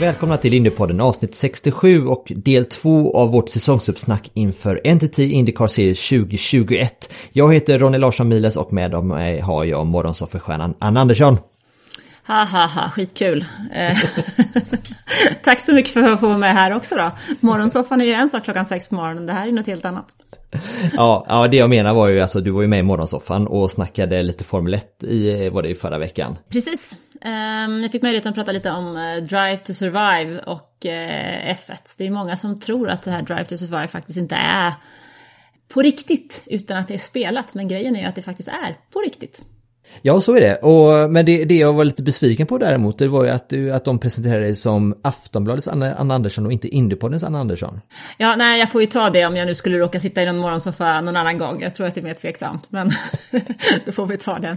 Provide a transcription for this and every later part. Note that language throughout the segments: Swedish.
Välkomna till Indiepodden avsnitt 67 och del 2 av vårt säsongsuppsnack inför NTT Indycar Series 2021. Jag heter Ronny Larsson Miles och med mig har jag morgonsoffestjärnan Anna Andersson. Ha ha ha, skitkul. Eh, Tack så mycket för att få vara med här också då. Morgonsoffan är ju en sak klockan sex på morgonen, det här är något helt annat. Ja, ja, det jag menar var ju alltså du var ju med i morgonsoffan och snackade lite Formel 1 i, var det i förra veckan. Precis. Um, jag fick möjligheten att prata lite om eh, Drive to Survive och eh, F1. Det är många som tror att det här Drive to Survive faktiskt inte är på riktigt utan att det är spelat. Men grejen är ju att det faktiskt är på riktigt. Ja, så är det. Och, men det, det jag var lite besviken på däremot, det var ju att, du, att de presenterade dig som Aftonbladets Anna, Anna Andersson och inte Indiepoddens Anna Andersson. Ja, nej, jag får ju ta det om jag nu skulle råka sitta i någon morgonsoffa någon annan gång. Jag tror att det är mer tveksamt, men då får vi ta den.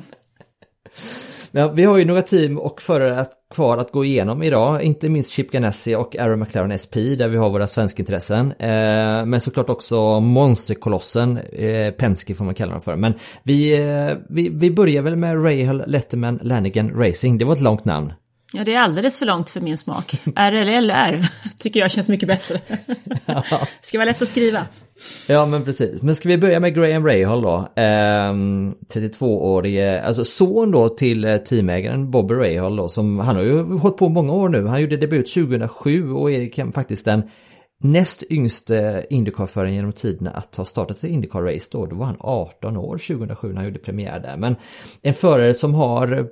Ja, vi har ju några team och förare kvar att gå igenom idag, inte minst Chip Ganassi och Aaron McLaren SP där vi har våra svenskintressen. Eh, men såklart också monsterkolossen, eh, Penske får man kalla dem för. Men vi, eh, vi, vi börjar väl med Rahal Letterman Lanigan Racing, det var ett långt namn. Ja, det är alldeles för långt för min smak. RLLR tycker jag känns mycket bättre. Ska vara lätt att skriva. Ja men precis, men ska vi börja med Graham Rahal då? Ehm, 32-årige, alltså son då till eh, teamägaren Bobby Rahal då som han har ju hållit på många år nu. Han gjorde debut 2007 och är faktiskt den näst yngste Indycar-föraren genom tiderna att ha startat ett Indycar-race då. Då var han 18 år 2007 när han gjorde premiär där. Men en förare som har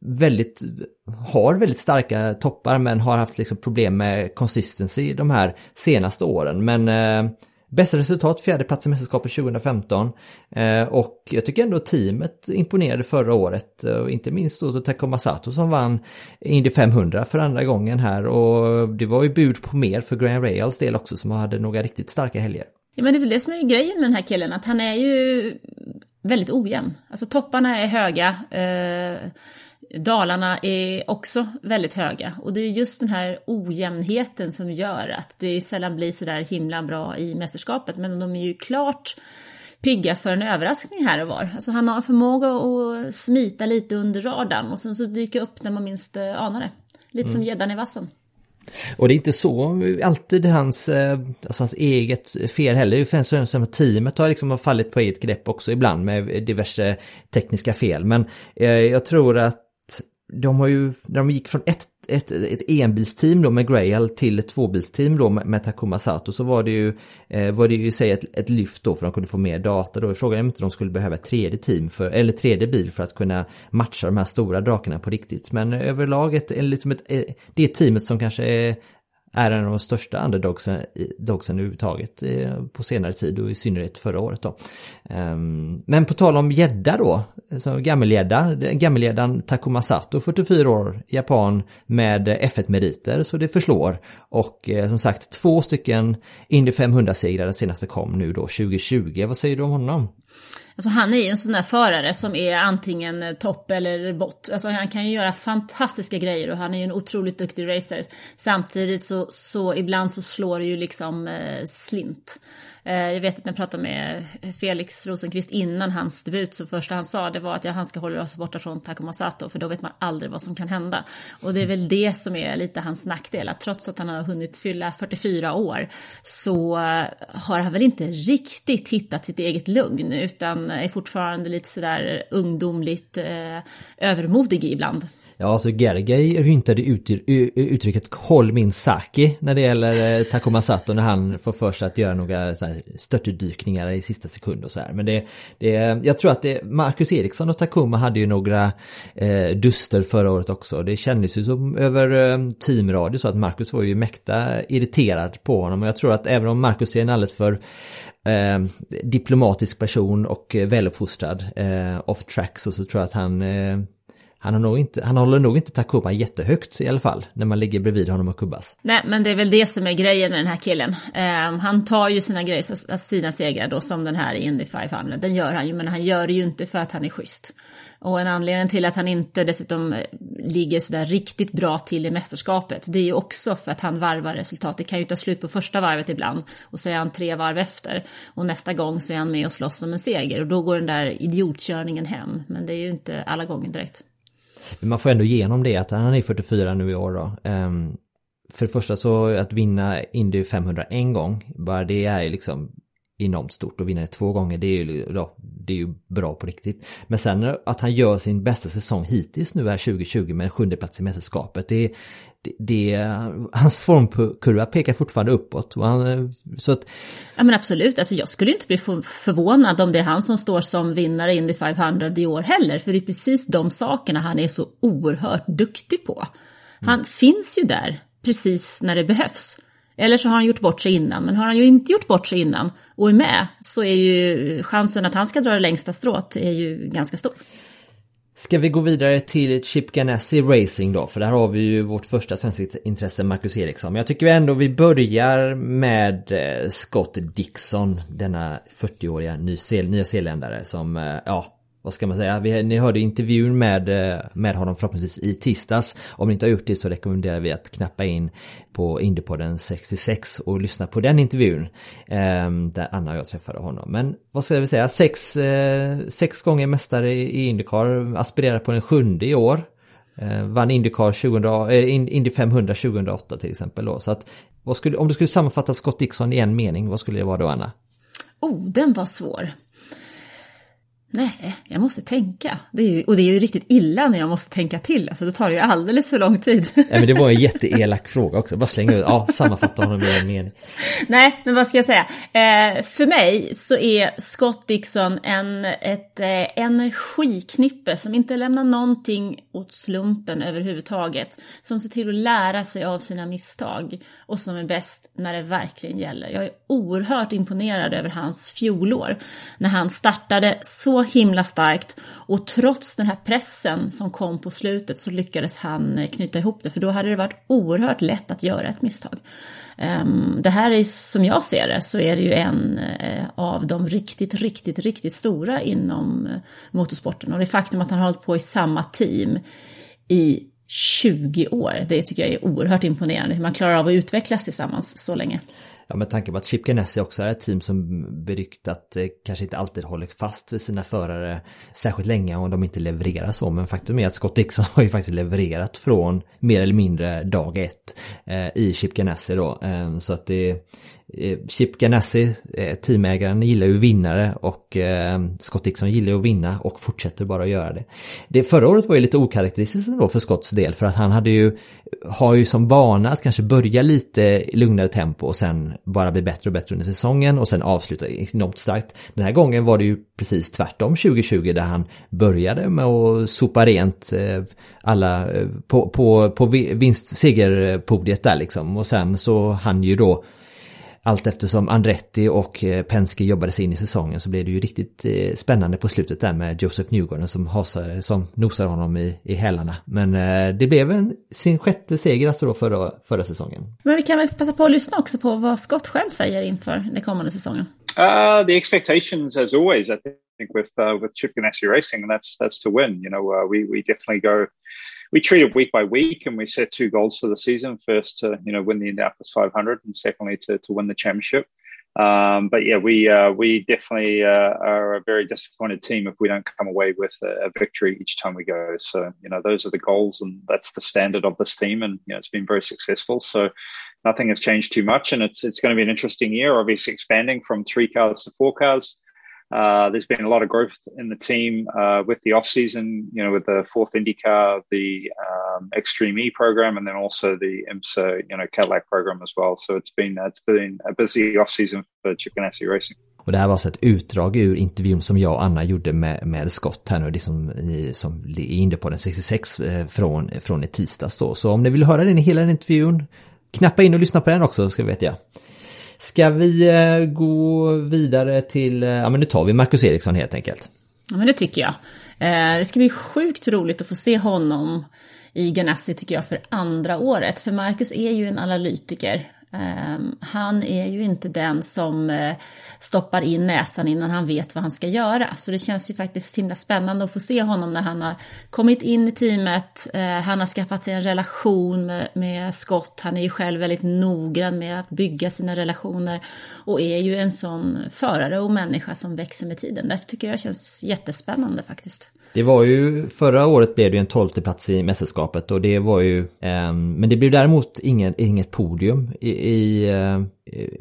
väldigt, har väldigt starka toppar men har haft liksom problem med consistency de här senaste åren. Men eh, bästa resultat, fjärde plats i mästerskapet 2015. Eh, och jag tycker ändå teamet imponerade förra året. Eh, och inte minst då Takuma Sato som vann Indy 500 för andra gången här. Och det var ju bud på mer för Graham Rails del också som hade några riktigt starka helger. Ja, men det är väl det som är grejen med den här killen, att han är ju väldigt ojämn. Alltså topparna är höga, eh, dalarna är också väldigt höga. Och det är just den här ojämnheten som gör att det sällan blir sådär himla bra i mästerskapet. Men de är ju klart pigga för en överraskning här och var. Alltså han har förmåga att smita lite under radarn och sen så dyka upp när man minst eh, anar det. Lite som gäddan i vassen. Och det är inte så alltid hans, eh, alltså hans eget fel heller. Det är som att teamet har liksom fallit på eget grepp också ibland med diverse tekniska fel. Men eh, jag tror att de har ju, när de gick från ett, ett, ett enbilsteam då med Grail till ett tvåbilsteam då med, med Takuma Sato så var det ju, eh, var det ju i sig ett, ett lyft då för att de kunde få mer data då. Frågan är om inte de skulle behöva ett tredje team för, eller tredje bil för att kunna matcha de här stora drakarna på riktigt. Men överlag ett, liksom ett, eh, det teamet som kanske är är en av de största underdogsen dogsen överhuvudtaget eh, på senare tid och i synnerhet förra året då. Ehm, men på tal om gädda då, gammelgädda, gammelgäddan Takuma Sato, 44 år, japan med F1-meriter, så det förslår. Och eh, som sagt, två stycken Indy 500-segrar, den senaste kom nu då 2020. Vad säger du om honom? Alltså han är ju en sån där förare som är antingen eh, topp eller bott. Alltså han kan ju göra fantastiska grejer och han är ju en otroligt duktig racer. Samtidigt så, så ibland så slår det ju liksom eh, slint. Eh, jag vet att när jag pratade med Felix Rosenqvist innan hans debut så första han sa det var att ja, han ska hålla sig borta från Takuma Sato för då vet man aldrig vad som kan hända. Och det är väl det som är lite hans nackdel, att trots att han har hunnit fylla 44 år så har han väl inte riktigt hittat sitt eget lugn utan är fortfarande lite sådär ungdomligt eh, övermodig ibland. Ja, alltså Gergay ryntade ut uttrycket håll min saki när det gäller eh, Takuma Sato när han får för sig att göra några så här störtdykningar i sista sekund och så här. Men det, det jag tror att det, Marcus Eriksson och Takuma hade ju några eh, duster förra året också. Det kändes ju som över eh, teamradio så att Marcus var ju mäkta irriterad på honom och jag tror att även om Marcus är en alldeles för eh, diplomatisk person och eh, väluppfostrad eh, off track så, så tror jag att han eh, han, har nog inte, han håller nog inte Takuma jättehögt i alla fall när man ligger bredvid honom och kubbas. Nej, men det är väl det som är grejen med den här killen. Eh, han tar ju sina, grejer, sina segrar då som den här i Indy 500. Den gör han ju, men han gör det ju inte för att han är schysst. Och en anledning till att han inte dessutom eh, ligger sådär riktigt bra till i mästerskapet, det är ju också för att han varvar resultat. Det kan ju ta slut på första varvet ibland och så är han tre varv efter. Och nästa gång så är han med och slåss om en seger och då går den där idiotkörningen hem. Men det är ju inte alla gånger direkt. Men man får ändå igenom det att ah, han är 44 nu i år då. Um, för det första så att vinna Indy 500 en gång, bara det är ju liksom enormt stort och vinna det två gånger, det är ju, då, det är ju bra på riktigt. Men sen att han gör sin bästa säsong hittills nu är 2020 med en sjunde plats i mästerskapet, det, det, det, hans formkurva pekar fortfarande uppåt. Han, så att... Ja men absolut, alltså jag skulle inte bli förvånad om det är han som står som vinnare in i 500 i år heller, för det är precis de sakerna han är så oerhört duktig på. Han mm. finns ju där precis när det behövs. Eller så har han gjort bort sig innan, men har han ju inte gjort bort sig innan och är med så är ju chansen att han ska dra det längsta strået är ju ganska stor. Ska vi gå vidare till Chip Ganassi Racing då? För där har vi ju vårt första svenska intresse, Marcus Eriksson. Men jag tycker ändå vi börjar med eh, Scott Dixon, denna 40-åriga nyzeeländare som, eh, ja, vad ska man säga, vi, ni hörde intervjun med, eh, med honom förhoppningsvis i tisdags. Om ni inte har gjort det så rekommenderar vi att knappa in på Indiepodden 66 och lyssna på den intervjun. Eh, där Anna och jag träffade honom. Men vad ska vi säga, sex, eh, sex gånger mästare i Indycar, aspirerar på den sjunde i år. Eh, vann Indycar 2000, eh, Indy 500 2008 till exempel då. Så att, vad skulle, om du skulle sammanfatta Scott Dixon i en mening, vad skulle det vara då Anna? Oh, den var svår. Nej, jag måste tänka. Det ju, och det är ju riktigt illa när jag måste tänka till, alltså då tar det ju alldeles för lång tid. Nej, men det var en jätteelak fråga också, bara slänga ut, ja, sammanfatta honom i en mening. Nej, men vad ska jag säga? Eh, för mig så är Scott Dixon en, ett eh, energiknippe som inte lämnar någonting åt slumpen överhuvudtaget. Som ser till att lära sig av sina misstag och som är bäst när det verkligen gäller. Jag är oerhört imponerad över hans fjolår när han startade så himla starkt. Och trots den här pressen som kom på slutet så lyckades han eh, knyta ihop det. För då hade det varit oerhört lätt att göra ett misstag. Ehm, det här är som jag ser det så är det ju en eh, av de riktigt, riktigt, riktigt stora inom eh, motorsporten. Och det faktum att han har hållit på i samma team i 20 år, det tycker jag är oerhört imponerande. Hur man klarar av att utvecklas tillsammans så länge ja, med tanke på att Chip Ganassi också är ett team som beryktat eh, kanske inte alltid håller fast vid sina förare särskilt länge om de inte levererar så. Men faktum är att Scott Dixon har ju faktiskt levererat från mer eller mindre dag ett eh, i Chip Ganassi då. Eh, så att det Eh, Chip Ganassi, eh, teamägaren, gillar ju vinnare och eh, Scott Dixon gillar ju att vinna och fortsätter bara att göra det. det. Förra året var ju lite okaraktäristiskt ändå för Scotts del för att han hade ju, har ju som vana att kanske börja lite i lugnare tempo och sen bara bli bättre och bättre under säsongen och sen avsluta enormt starkt. Den här gången var det ju precis tvärtom 2020 där han började med att sopa rent alla på, på, på vinst segerpodiet där liksom och sen så han ju då allt eftersom Andretti och eh, Penske jobbade sig in i säsongen så blev det ju riktigt eh, spännande på slutet där med Joseph Newgarden som hasar, som nosar honom i, i hälarna. Men eh, det blev en, sin sjätte seger alltså då förra, förra säsongen. Men vi kan väl passa på att lyssna också på vad Scott själv säger inför den kommande säsongen. Uh, the expectations, as always, I think, with uh, with Chip Ganassi Racing, that's that's to win. You know, uh, we we definitely go we treat it week by week and we set two goals for the season first to you know win the indianapolis 500 and secondly to, to win the championship Um, but yeah, we uh, we definitely uh, are a very disappointed team if we don't come away with a, a, victory each time we go. So you know those are the goals, and that's the standard of this team, and you know it's been very successful. So nothing has changed too much, and it's it's going to be an interesting year. Obviously, expanding from three cars to four cars. Uh, there's been a lot of growth in the team uh, with the off season, you know, with the fourth IndyCar, the um, Extreme E program, and then also the IMSA, you know, Cadillac program as well. So it's been uh, it's been a busy off season for Chipanassi Racing. Och det här var alltså ett utdrag ur intervjun som jag och Anna gjorde med, med Scott här nu, det som, ni som är inne på den 66 från, från i tisdags då. Så om ni vill höra den i hela den intervjun, knappa in och lyssna på den också ska vi veta. Ska vi eh, gå vidare till, eh, ja men nu tar vi Marcus Eriksson helt enkelt. Ja men det tycker jag. Eh, det ska bli sjukt roligt att få se honom i Ganassi tycker jag för andra året. För Marcus är ju en analytiker Ehm, han är ju inte den som eh, stoppar in näsan innan han vet vad han ska göra. Så det känns ju faktiskt himla spännande att få se honom när han har kommit in i teamet. Eh, han har skaffat sig en relation med, med Scott. Han är ju själv väldigt noggrann med att bygga sina relationer och är ju en sån förare och människa som växer med tiden. Därför tycker jag det känns jättespännande faktiskt. Det var ju, förra året blev det ju en tolfte plats i mästerskapet och det var ju, eh, men det blev däremot ingen, inget podium i, i eh,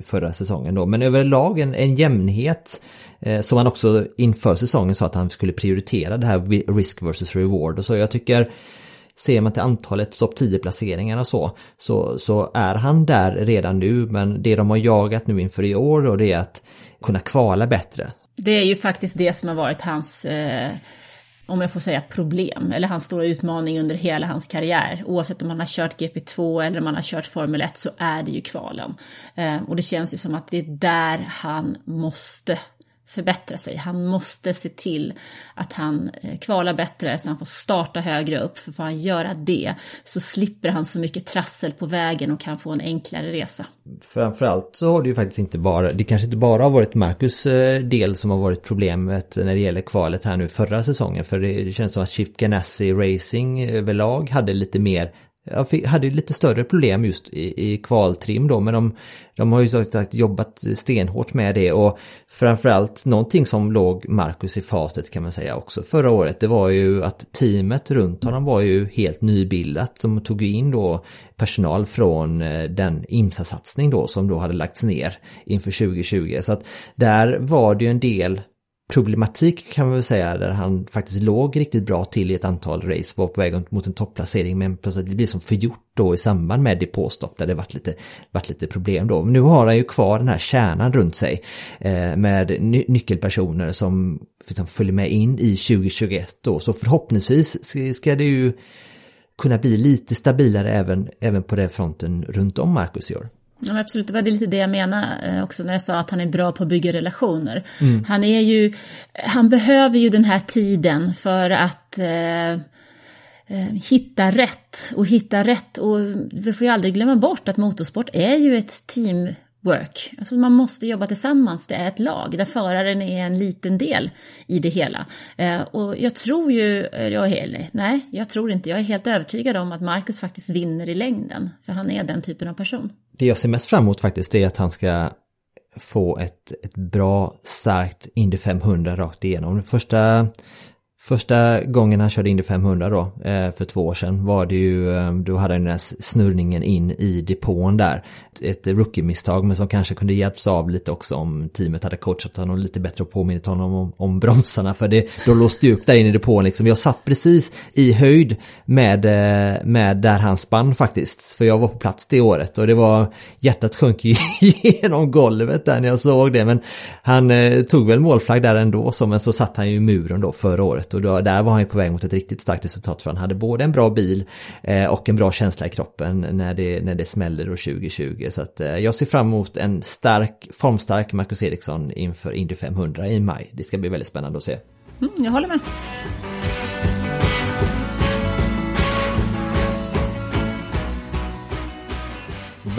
förra säsongen då. Men överlag en, en jämnhet eh, som han också inför säsongen sa att han skulle prioritera det här risk versus reward och så. Jag tycker Ser man till antalet topp 10 placeringar och så, så, så är han där redan nu men det de har jagat nu inför i år då det är att kunna kvala bättre. Det är ju faktiskt det som har varit hans eh om jag får säga problem, eller hans stora utmaning under hela hans karriär. Oavsett om man har kört GP2 eller om man har kört Formel 1 så är det ju kvalen. Eh, och det känns ju som att det är där han måste förbättra sig. Han måste se till att han eh, kvalar bättre så han får starta högre upp. För får han göra det så slipper han så mycket trassel på vägen och kan få en enklare resa. Framförallt så har det ju faktiskt inte bara, det kanske inte bara har varit Marcus eh, del som har varit problemet när det gäller kvalet här nu förra säsongen. För det känns som att Shift Ganassi Racing eh, överlag hade lite mer jag fick, hade lite större problem just i, i kvaltrim då men de, de har ju sagt jobbat stenhårt med det och framförallt någonting som låg Marcus i fatet kan man säga också förra året det var ju att teamet runt honom var ju helt nybildat. De tog in då personal från eh, den IMSA-satsning då som då hade lagts ner inför 2020 så att där var det ju en del problematik kan man väl säga där han faktiskt låg riktigt bra till i ett antal race var på väg mot en topplacering men plötsligt det blir som förgjort då i samband med depåstopp där det varit lite, varit lite problem då. Men nu har han ju kvar den här kärnan runt sig eh, med ny nyckelpersoner som liksom följer med in i 2021 då så förhoppningsvis ska det ju kunna bli lite stabilare även, även på den fronten runt om Marcus i år. Ja, absolut, det var lite det jag menade eh, också när jag sa att han är bra på att bygga relationer. Mm. Han är ju, han behöver ju den här tiden för att eh, eh, hitta rätt och hitta rätt och vi får ju aldrig glömma bort att motorsport är ju ett teamwork. Alltså man måste jobba tillsammans, det är ett lag där föraren är en liten del i det hela. Eh, och jag tror ju, jag är, nej jag tror inte, jag är helt övertygad om att Marcus faktiskt vinner i längden. För han är den typen av person det jag ser mest fram emot faktiskt är att han ska få ett, ett bra, starkt Indy 500 rakt igenom. Första Första gången han körde Indy 500 då, eh, för två år sedan, var det ju, eh, då hade han den här snurrningen in i depån där. Ett rookie-misstag, men som kanske kunde hjälps av lite också om teamet hade coachat honom lite bättre och påminnit honom om, om bromsarna, för det, då låste ju upp där inne i depån liksom. Jag satt precis i höjd med, eh, med där han spann faktiskt, för jag var på plats det året och det var, hjärtat sjönk ju genom golvet där när jag såg det, men han tog väl målflagg där ändå, så, men så satt han ju i muren då förra året året och då, där var han ju på väg mot ett riktigt starkt resultat för han hade både en bra bil eh, och en bra känsla i kroppen när det, när det smällde då 2020 så att eh, jag ser fram emot en stark, formstark Marcus Eriksson inför Indy 500 i maj. Det ska bli väldigt spännande att se. Mm, jag håller med.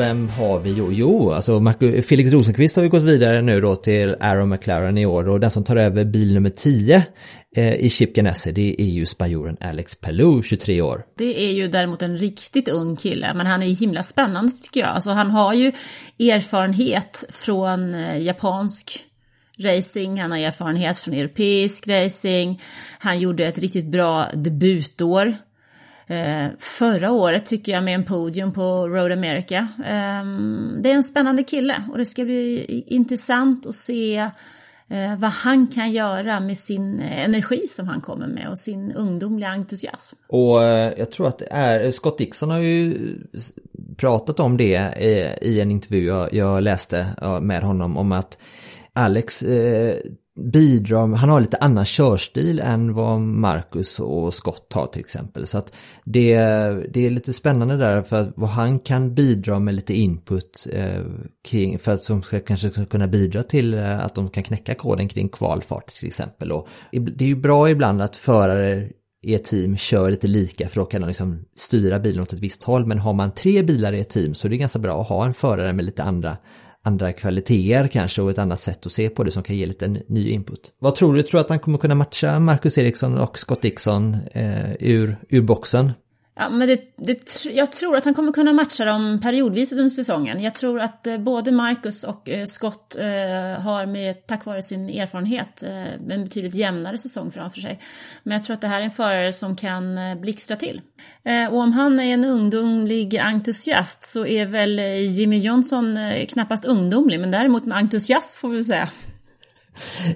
vem har vi? Jo, jo alltså Felix Rosenqvist har ju gått vidare nu då till Aaron McLaren i år och den som tar över bil nummer 10 eh, Eh, i Chip Ganassi det är ju spanjoren Alex Palou, 23 år. Det är ju däremot en riktigt ung kille, men han är ju himla spännande tycker jag. Alltså han har ju erfarenhet från eh, japansk racing, han har erfarenhet från europeisk racing, han gjorde ett riktigt bra debutår Eh, förra året tycker jag med en podium på Road America. Eh, det är en spännande kille och det ska bli intressant att se eh, Eh, vad han kan göra med sin eh, energi som han kommer med och sin ungdomliga entusiasm. Och eh, jag tror att det är, eh, Scott Dixon har ju pratat om det i en intervju jag, jag läste med honom om att Alex eh, bidrar, han har lite annan körstil än vad Marcus och Scott har till exempel. Så att det, det är lite spännande där för vad han kan bidra med lite input eh, kring, för att som ska, kanske ska kunna bidra till eh, att de kan knäcka koden kring kvalfart till exempel. Och det är ju bra ibland att förare i ett team kör lite lika för då kan de liksom styra bilen åt ett visst håll. Men har man tre bilar i ett team så är det ganska bra att ha en förare med lite andra andra kvaliteter kanske och ett annat sätt att se på det som kan ge lite ny input. Vad tror du? Tror du att han kommer kunna matcha Marcus Eriksson och Scott Dixon eh, ur, ur boxen? Ja, men det, det, jag tror att han kommer kunna matcha dem periodvis under säsongen. Jag tror att eh, både Marcus och eh, Scott eh, har med, tack vare sin erfarenhet en betydligt jämnare säsong framför sig. Men jag tror att det här är en förare som kan blixtra till. Och om han är en ungdomlig entusiast så är väl Jimmy Johnson knappast ungdomlig, men däremot en entusiast får vi säga.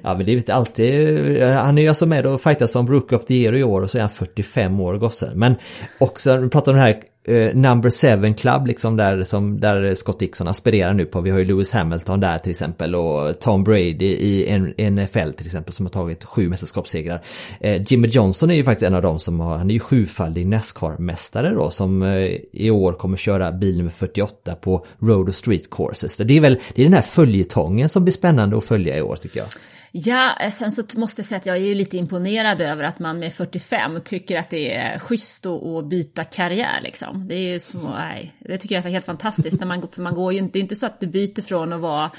Ja men det är inte alltid, han är ju alltså med och fightas som Brook of the Year i år och så är han 45 år gosse. Men också, vi pratar om den här eh, Number 7 Club liksom där, som, där Scott Dixon aspirerar nu på. Vi har ju Lewis Hamilton där till exempel och Tom Brady i NFL till exempel som har tagit sju mästerskapssegrar. Eh, Jimmy Johnson är ju faktiskt en av dem som har, han är ju sjufaldig Nascar-mästare då som eh, i år kommer köra bil nummer 48 på Road och Street Courses. Det är väl, det är den här följetongen som blir spännande att följa i år tycker jag. Ja, eh, sen så måste jag säga att jag är lite imponerad över att man med 45 tycker att det är schysst att byta karriär liksom. Det är ju så, nej, det tycker jag är helt fantastiskt när man, för man går ju inte, det är inte så att du byter från att vara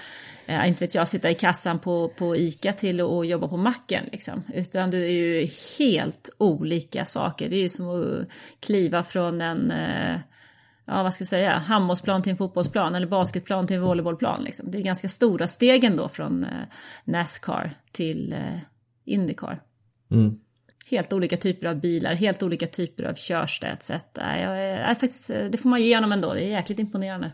eh, inte vet jag, sitta i kassan på, på ICA till att jobba på macken liksom. Utan det är ju helt olika saker. Det är ju som att kliva från en eh, ja vad ska vi säga, handbollsplan till en fotbollsplan eller basketplan till en volleybollplan. Liksom. Det är ganska stora steg ändå från eh, Nascar till eh, Indycar. Mm. Helt olika typer av bilar, helt olika typer av. Jag, faktiskt, eh, det får man ge honom ändå, det är jäkligt imponerande.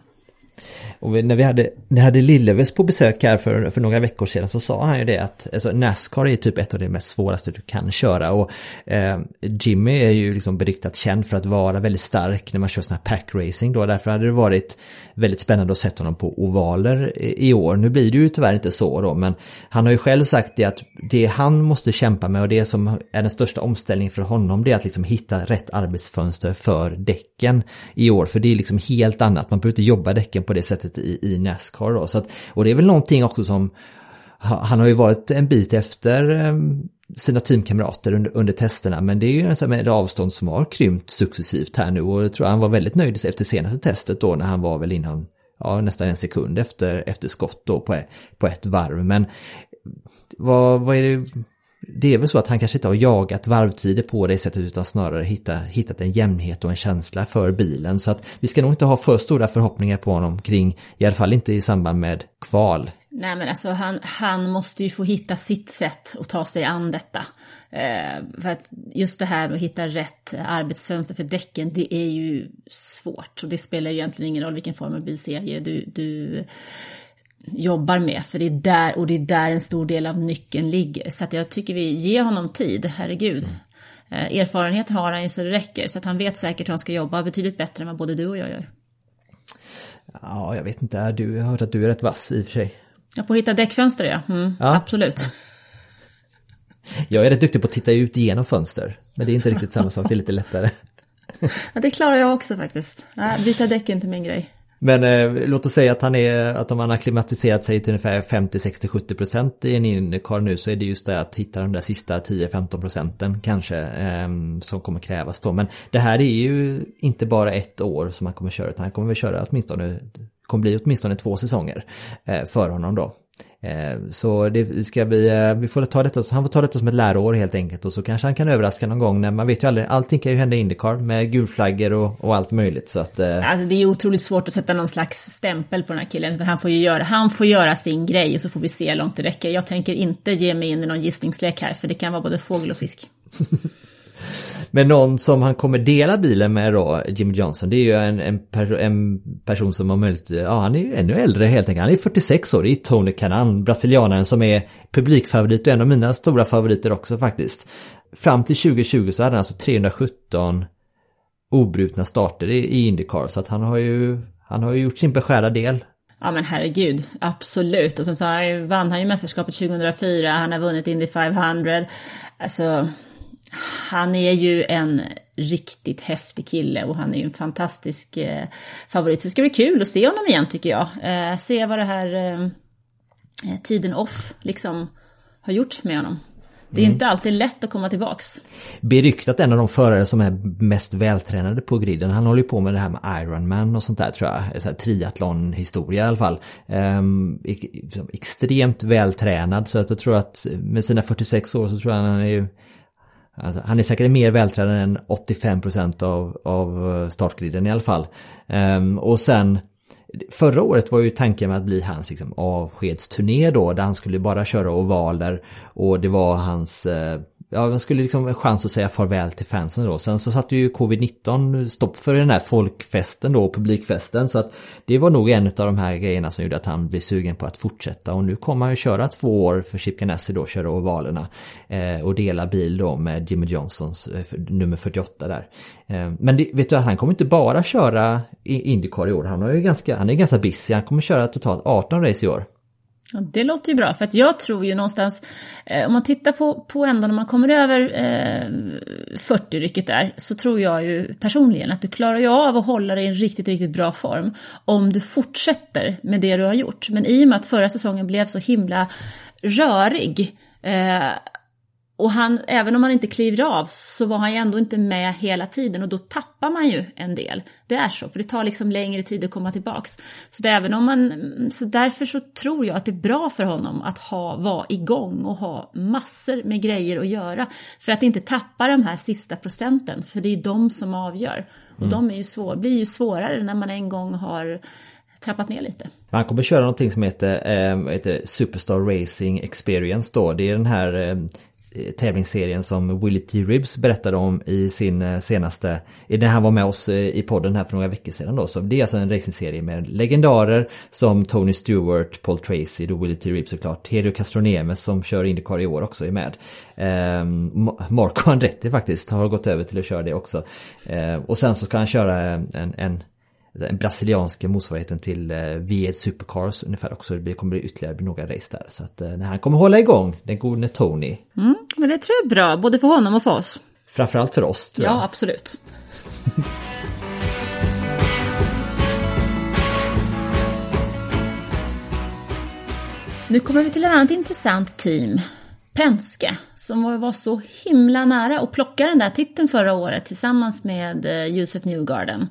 Och när vi hade, när hade Lilleves på besök här för, för några veckor sedan så sa han ju det att alltså, Nascar är typ ett av de mest svåraste du kan köra och eh, Jimmy är ju liksom beryktat känd för att vara väldigt stark när man kör sån här packracing då därför hade det varit väldigt spännande att sätta honom på ovaler i, i år. Nu blir det ju tyvärr inte så då men han har ju själv sagt det att det han måste kämpa med och det som är den största omställningen för honom det är att liksom hitta rätt arbetsfönster för däcken i år för det är liksom helt annat. Man behöver inte jobba däcken på på det sättet i, i Nascar då. Så att, och det är väl någonting också som han har ju varit en bit efter eh, sina teamkamrater under, under testerna. Men det är ju ett avstånd som har krympt successivt här nu. Och jag tror han var väldigt nöjd efter senaste testet då när han var väl innan ja, nästan en sekund efter, efter skott då på, på ett varv. Men vad, vad är det det är väl så att han kanske inte har jagat varvtider på det sättet utan snarare hittat, hittat en jämnhet och en känsla för bilen. Så att vi ska nog inte ha för stora förhoppningar på honom kring, i alla fall inte i samband med kval. Nej men alltså han, han måste ju få hitta sitt sätt att ta sig an detta. Eh, för att just det här med att hitta rätt arbetsfönster för däcken, det är ju svårt. Och det spelar ju egentligen ingen roll vilken form av bilserie du, du jobbar med, för det är där, och det är där en stor del av nyckeln ligger. Så att jag tycker vi ger honom tid, herregud. Eh, erfarenhet har han ju så det räcker, så att han vet säkert hur han ska jobba betydligt bättre än vad både du och jag gör. Ja, jag vet inte, du, jag har hört att du är rätt vass i och för sig. Ja, på att hitta däckfönster ja. Mm, ja. Absolut. Jag är rätt duktig på att titta ut genom fönster, men det är inte riktigt samma sak, det är lite lättare. Ja, det klarar jag också faktiskt. Byta däck är inte min grej. Men eh, låt oss säga att han är, att om han har klimatiserat sig till ungefär 50, 60, 70 procent i en Indycar nu så är det just det att hitta de där sista 10-15 procenten kanske eh, som kommer krävas då. Men det här är ju inte bara ett år som han kommer köra utan han kommer väl köra åtminstone, kommer bli åtminstone två säsonger eh, för honom då. Eh, så det ska bli, eh, vi får ta detta, han får ta detta som ett läroår helt enkelt och så kanske han kan överraska någon gång när man vet ju aldrig, allting kan ju hända i Indycar med gulflaggor och, och allt möjligt så att... Eh. Alltså det är otroligt svårt att sätta någon slags stämpel på den här killen utan han får ju göra, han får göra sin grej och så får vi se hur långt det räcker. Jag tänker inte ge mig in i någon gissningslek här för det kan vara både fågel och fisk. Men någon som han kommer dela bilen med då, Jimmy Johnson, det är ju en, en, per, en person som har möjlighet, ja han är ju ännu äldre helt enkelt, han är 46 år, det är Tony Canan, brasilianaren som är publikfavorit och en av mina stora favoriter också faktiskt. Fram till 2020 så hade han alltså 317 obrutna starter i, i Indycar så att han har ju, han har ju gjort sin beskärda del Ja men herregud, absolut. Och sen så vann han ju mästerskapet 2004, han har vunnit Indy 500. Alltså, han är ju en riktigt häftig kille och han är ju en fantastisk eh, favorit. Så det ska bli kul att se honom igen tycker jag. Eh, se vad det här eh, tiden off liksom har gjort med honom. Det är mm. inte alltid lätt att komma tillbaks. Beryktat en av de förare som är mest vältränade på griden. Han håller ju på med det här med Ironman och sånt där tror jag. Så triathlon-historia i alla fall. Ehm, extremt vältränad så att jag tror att med sina 46 år så tror jag han är ju Alltså, han är säkert mer vältränad än 85% av, av eh, startgriden i alla fall. Um, och sen Förra året var ju tanken med att bli hans liksom, avskedsturné då där han skulle bara köra ovaler och det var hans eh, ja, man skulle liksom en chans att säga farväl till fansen då. Sen så satte ju covid-19 stopp för den här folkfesten då, publikfesten. Så att det var nog en av de här grejerna som gjorde att han blev sugen på att fortsätta. Och nu kommer han ju köra två år för Chip Ganassi då, köra ovalerna. Eh, och dela bil då med Jimmy Johnsons eh, nummer 48 där. Eh, men det, vet du att han kommer inte bara köra Indycar i år. Han, har ju ganska, han är ganska busy. Han kommer köra totalt 18 race i år. Ja, det låter ju bra, för att jag tror ju någonstans, eh, om man tittar på, på ändå när man kommer över eh, 40-rycket där, så tror jag ju personligen att du klarar ju av att hålla dig i en riktigt, riktigt bra form om du fortsätter med det du har gjort. Men i och med att förra säsongen blev så himla rörig eh, och han, även om han inte kliver av så var han ju ändå inte med hela tiden och då tappar man ju en del. Det är så, för det tar liksom längre tid att komma tillbaks. Så, det, även om man, så därför så tror jag att det är bra för honom att ha, vara igång och ha massor med grejer att göra. För att inte tappa de här sista procenten, för det är de som avgör. Och mm. de är ju svår, blir ju svårare när man en gång har trappat ner lite. Han kommer köra någonting som heter, äh, heter Superstar Racing Experience då. Det är den här äh, Eh, tävlingsserien som Willie T. Ribs berättade om i sin eh, senaste, när han var med oss eh, i podden här för några veckor sedan då. Så det är alltså en racingserie med legendarer som Tony Stewart, Paul Tracy, då Willie T. Ribs såklart, Helio Castronemes som kör Indycar i år också är med. Ehm, Marco Andretti faktiskt har gått över till att köra det också. Ehm, och sen så ska han köra en, en brasilianska motsvarigheten till eh, V8 Supercars ungefär också. Det kommer bli ytterligare några race där. Så att eh, han kommer hålla igång, den gode Tony. Mm, men det tror jag är bra, både för honom och för oss. Framförallt för oss tror ja, jag. Ja, absolut. nu kommer vi till ett annat intressant team. Penske, som var så himla nära att plocka den där titeln förra året tillsammans med eh, Josef Newgarden.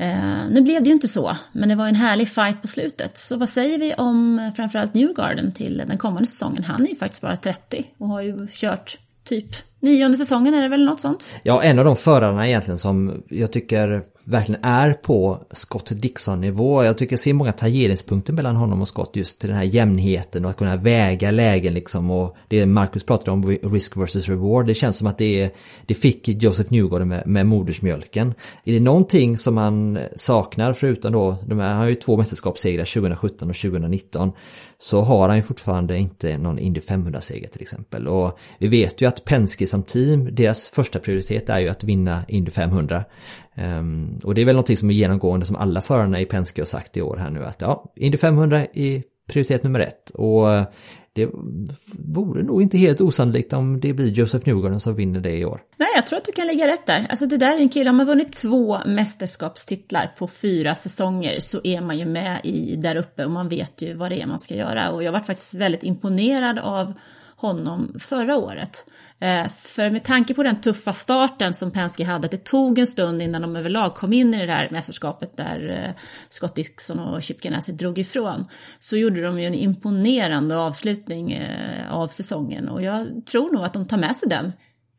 Eh, nu blev det ju inte så, men det var en härlig fight på slutet. Så vad säger vi om eh, framförallt Newgarden till den kommande säsongen? Han är ju faktiskt bara 30 och har ju kört typ nionde säsongen är det väl något sånt? Ja, en av de förarna egentligen som jag tycker verkligen är på Scott Dixon-nivå. Jag tycker jag ser många tangeringspunkter mellan honom och Scott just till den här jämnheten och att kunna väga lägen liksom och det Marcus pratade om, risk versus reward, det känns som att det, det fick Joseph Newgarden med, med modersmjölken. Är det någonting som han saknar förutom då, de här, han har ju två mästerskapssegrar 2017 och 2019, så har han ju fortfarande inte någon Indy 500-seger till exempel. Och vi vet ju att Penske som team, deras första prioritet är ju att vinna Indy 500. Um, ehm, och det är väl någonting som är genomgående som alla förarna i Penske har sagt i år här nu att ja, Indy 500 är prioritet nummer ett. Och det vore nog inte helt osannolikt om det blir Joseph Newgarden som vinner det i år. Nej, jag tror att du kan lägga rätt där. Alltså det där är en kille, om man vunnit två mästerskapstitlar på fyra säsonger så är man ju med i där uppe och man vet ju vad det är man ska göra. Och jag varit faktiskt väldigt imponerad av honom förra året. Eh, för med tanke på den tuffa starten som Penske hade, att det tog en stund innan de överlag kom in i det där mästerskapet där eh, Scott Dixon och Chip Ganassi drog ifrån, så gjorde de ju en imponerande avslutning eh, av säsongen och jag tror nog att de tar med sig den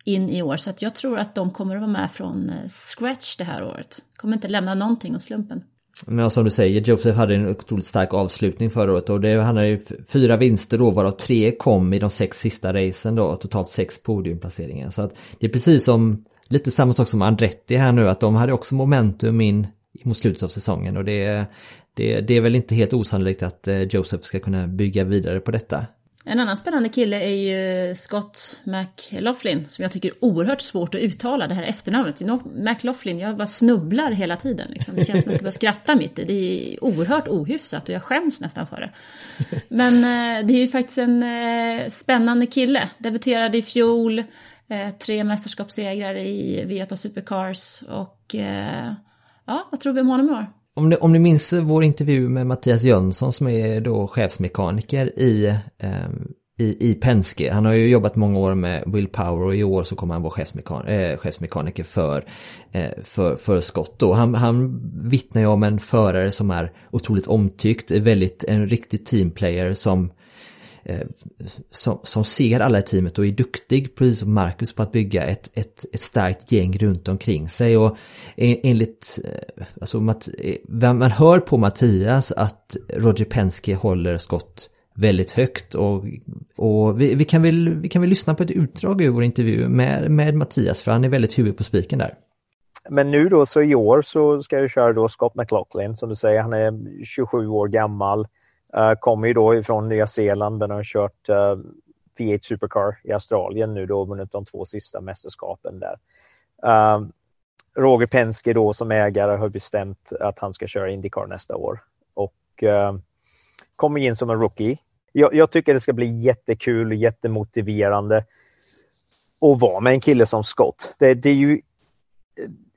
in i år, så att jag tror att de kommer att vara med från scratch det här året. Kommer inte lämna någonting åt slumpen. Men som du säger, Joseph hade en otroligt stark avslutning förra året och det handlade ju fyra vinster då varav tre kom i de sex sista racen då, totalt sex podiumplaceringar. Så att det är precis som, lite samma sak som Andretti här nu, att de hade också momentum in mot slutet av säsongen och det, det, det är väl inte helt osannolikt att eh, Joseph ska kunna bygga vidare på detta. En annan spännande kille är ju Scott McLaughlin som jag tycker är oerhört svårt att uttala det här efternamnet. McLaughlin, jag bara snubblar hela tiden. Liksom. Det känns som att jag ska börja skratta mitt i. Det är oerhört ohyfsat och jag skäms nästan för det. Men eh, det är ju faktiskt en eh, spännande kille. Debuterade i fjol, eh, tre mästerskapssegrar i Vieta Supercars och ja, vad tror vi om honom i år? Om ni, om ni minns vår intervju med Mattias Jönsson som är då chefsmekaniker i, eh, i, i Penske. Han har ju jobbat många år med Will Power och i år så kommer han vara chefsmekan eh, chefsmekaniker för, eh, för, för Scott. Då. Han, han vittnar ju om en förare som är otroligt omtyckt, väldigt en riktig teamplayer som Eh, Eh, som, som ser alla i teamet och är duktig, precis som Marcus, på att bygga ett, ett, ett starkt gäng runt omkring sig. Och enligt, eh, alltså, eh, man hör på Mattias att Roger Penske håller skott väldigt högt och, och vi, vi, kan väl, vi kan väl lyssna på ett utdrag ur vår intervju med, med Mattias för han är väldigt huvud på spiken där. Men nu då så i år så ska jag köra då Scott McLaughlin som du säger, han är 27 år gammal. Eh, kommer ju då ifrån Nya Zeeland, men har kört eh, V8 Supercar i Australien nu då, vunnit de två sista mästerskapen där. Uh, Roger Penske då som ägare har bestämt att han ska köra Indycar nästa år och uh, kommer in som en rookie. Jag, jag, tycker det ska bli jättekul och jättemotiverande att vara med en kille som Scott. Det, det är ju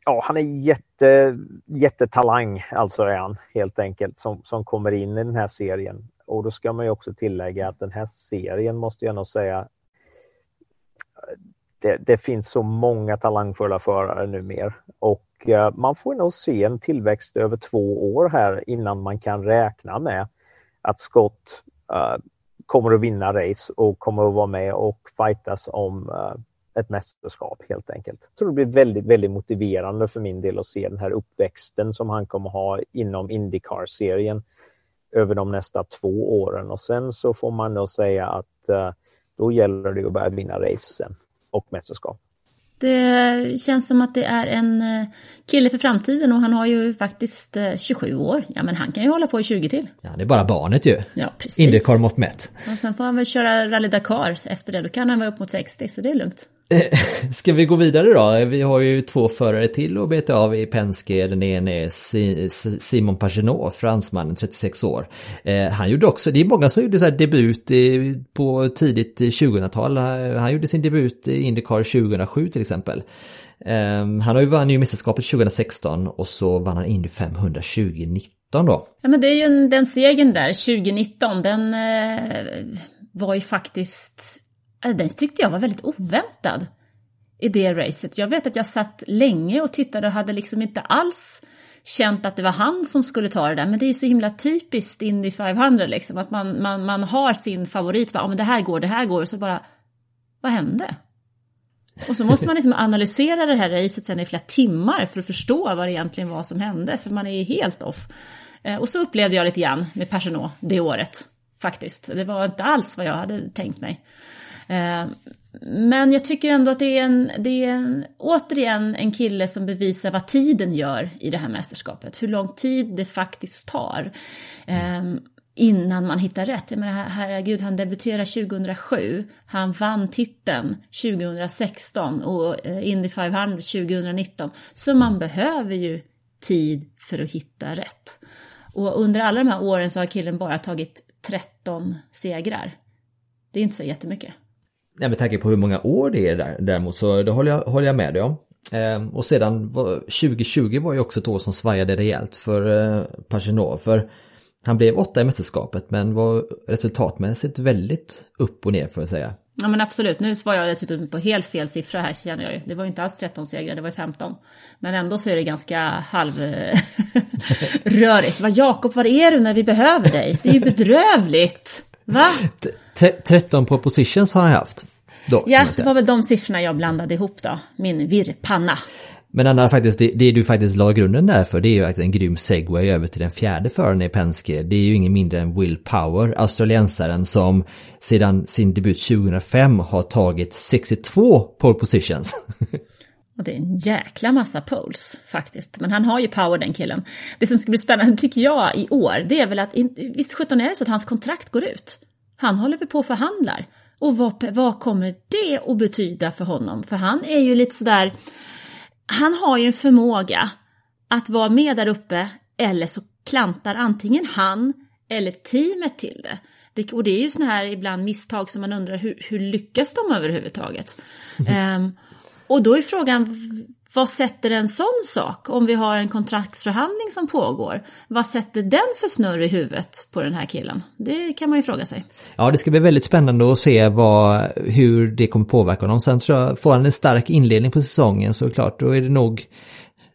ja, han är jätte, jättetalang, alltså är han helt enkelt, som, som kommer in i den här serien. Och då ska man ju också tillägga att den här serien måste jag nog säga, det, det finns så många talangfulla förare numera och eh, man får nog se en tillväxt över två år här innan man kan räkna med att Scott uh, kommer att vinna race och kommer att vara med och fightas om uh, ett mästerskap helt enkelt. Så det blir väldigt, väldigt motiverande för min del att se den här uppväxten som han kommer ha inom Indycar-serien över de nästa två åren och sen så får man nog säga att uh, då gäller det att börja vinna race sen och mästerskap. Det känns som att det är en eh, kille för framtiden och han har ju faktiskt 27 eh, år. Ja men han kan ju hålla på i 20 till. Ja det är bara barnet ju. Ja precis. Indycar mått mätt. Och sen får han väl köra Rally Dakar efter det. Då kan han vara upp mot 60 så det är lugnt. Ska vi gå vidare då? Vi har ju två förare till att beta av i Penske. Den ene är Simon Pagenaud, fransmannen, 36 år. Eh, han gjorde också, det är många som gjorde så debut eh, på tidigt 2000-tal. Eh, han gjorde sin debut i Indycar 2007 till exempel. Ehm, han har ju vunnit mästerskapet 2016 och så vann han Indy 500 2019 då. Ja men det är ju den segern där, 2019, den eh, var ju faktiskt den tyckte jag var väldigt oväntad i det racet. Jag vet att jag satt länge och tittade och hade liksom inte alls känt att det var han som skulle ta det där. Men det är ju så himla typiskt Indy 500 liksom att man, man, man har sin favorit. Ja, men det här går, det här går och så bara, vad hände? Och så måste man liksom analysera det här racet sen i flera timmar för att förstå vad det egentligen var som hände, för man är helt off. Eh, och så upplevde jag lite grann med Peugeot det året, faktiskt. Det var inte alls vad jag hade tänkt mig. Eh, men jag tycker ändå att det är, en, det är en, återigen en kille som bevisar vad tiden gör i det här mästerskapet. Hur lång tid det faktiskt tar ehm, innan man hittar rätt. Jag menar, herregud, han debuterade 2007. Han vann titeln 2016 och eh, Indy 500 2019. Så man behöver ju tid för att hitta rätt. Och under alla de här åren så har killen bara tagit 13 segrar. Det är inte så jättemycket. Ja, med tanke på hur många år det är där, däremot så det håller jag, håller jag med dig om. Eh, och sedan var, 2020 var ju också ett år som svajade rejält för eh, Pachinov. För han blev åtta i mästerskapet men var resultatmässigt väldigt upp och ner får jag säga. Ja men absolut, nu var jag dessutom på helt fel siffra här känner jag ju. Det var ju inte alls 13 segrar, det var 15. Men ändå så är det ganska halvrörigt. Vad Jakob, var är du när vi behöver dig? Det är ju bedrövligt. Va? 13 på positions har han haft. Då, ja, det var väl de siffrorna jag blandade ihop då. Min virrpanna. Men Anna, faktiskt, det, det, du faktiskt la grunden där för det är ju en grym segway över till den fjärde föraren i Penske. Det är ju ingen mindre än Will Power, australiensaren som sedan sin debut 2005 har tagit 62 pole positions. Och det är en jäkla massa poles faktiskt. Men han har ju power den killen. Det som ska bli spännande tycker jag i år, det är väl att, visst sjutton är det så att hans kontrakt går ut? Han håller väl på och förhandlar. Och vad, vad kommer det att betyda för honom? För han är ju lite sådär, han har ju en förmåga att vara med där uppe eller så klantar antingen han eller teamet till det. det och det är ju sådana här ibland misstag som man undrar hur, hur lyckas de överhuvudtaget? um, och då är frågan, vad sätter en sån sak om vi har en kontraktsförhandling som pågår? Vad sätter den för snurr i huvudet på den här killen? Det kan man ju fråga sig. Ja, det ska bli väldigt spännande att se vad, hur det kommer påverka honom. Sen tror jag, får han en stark inledning på säsongen så klart, då är det nog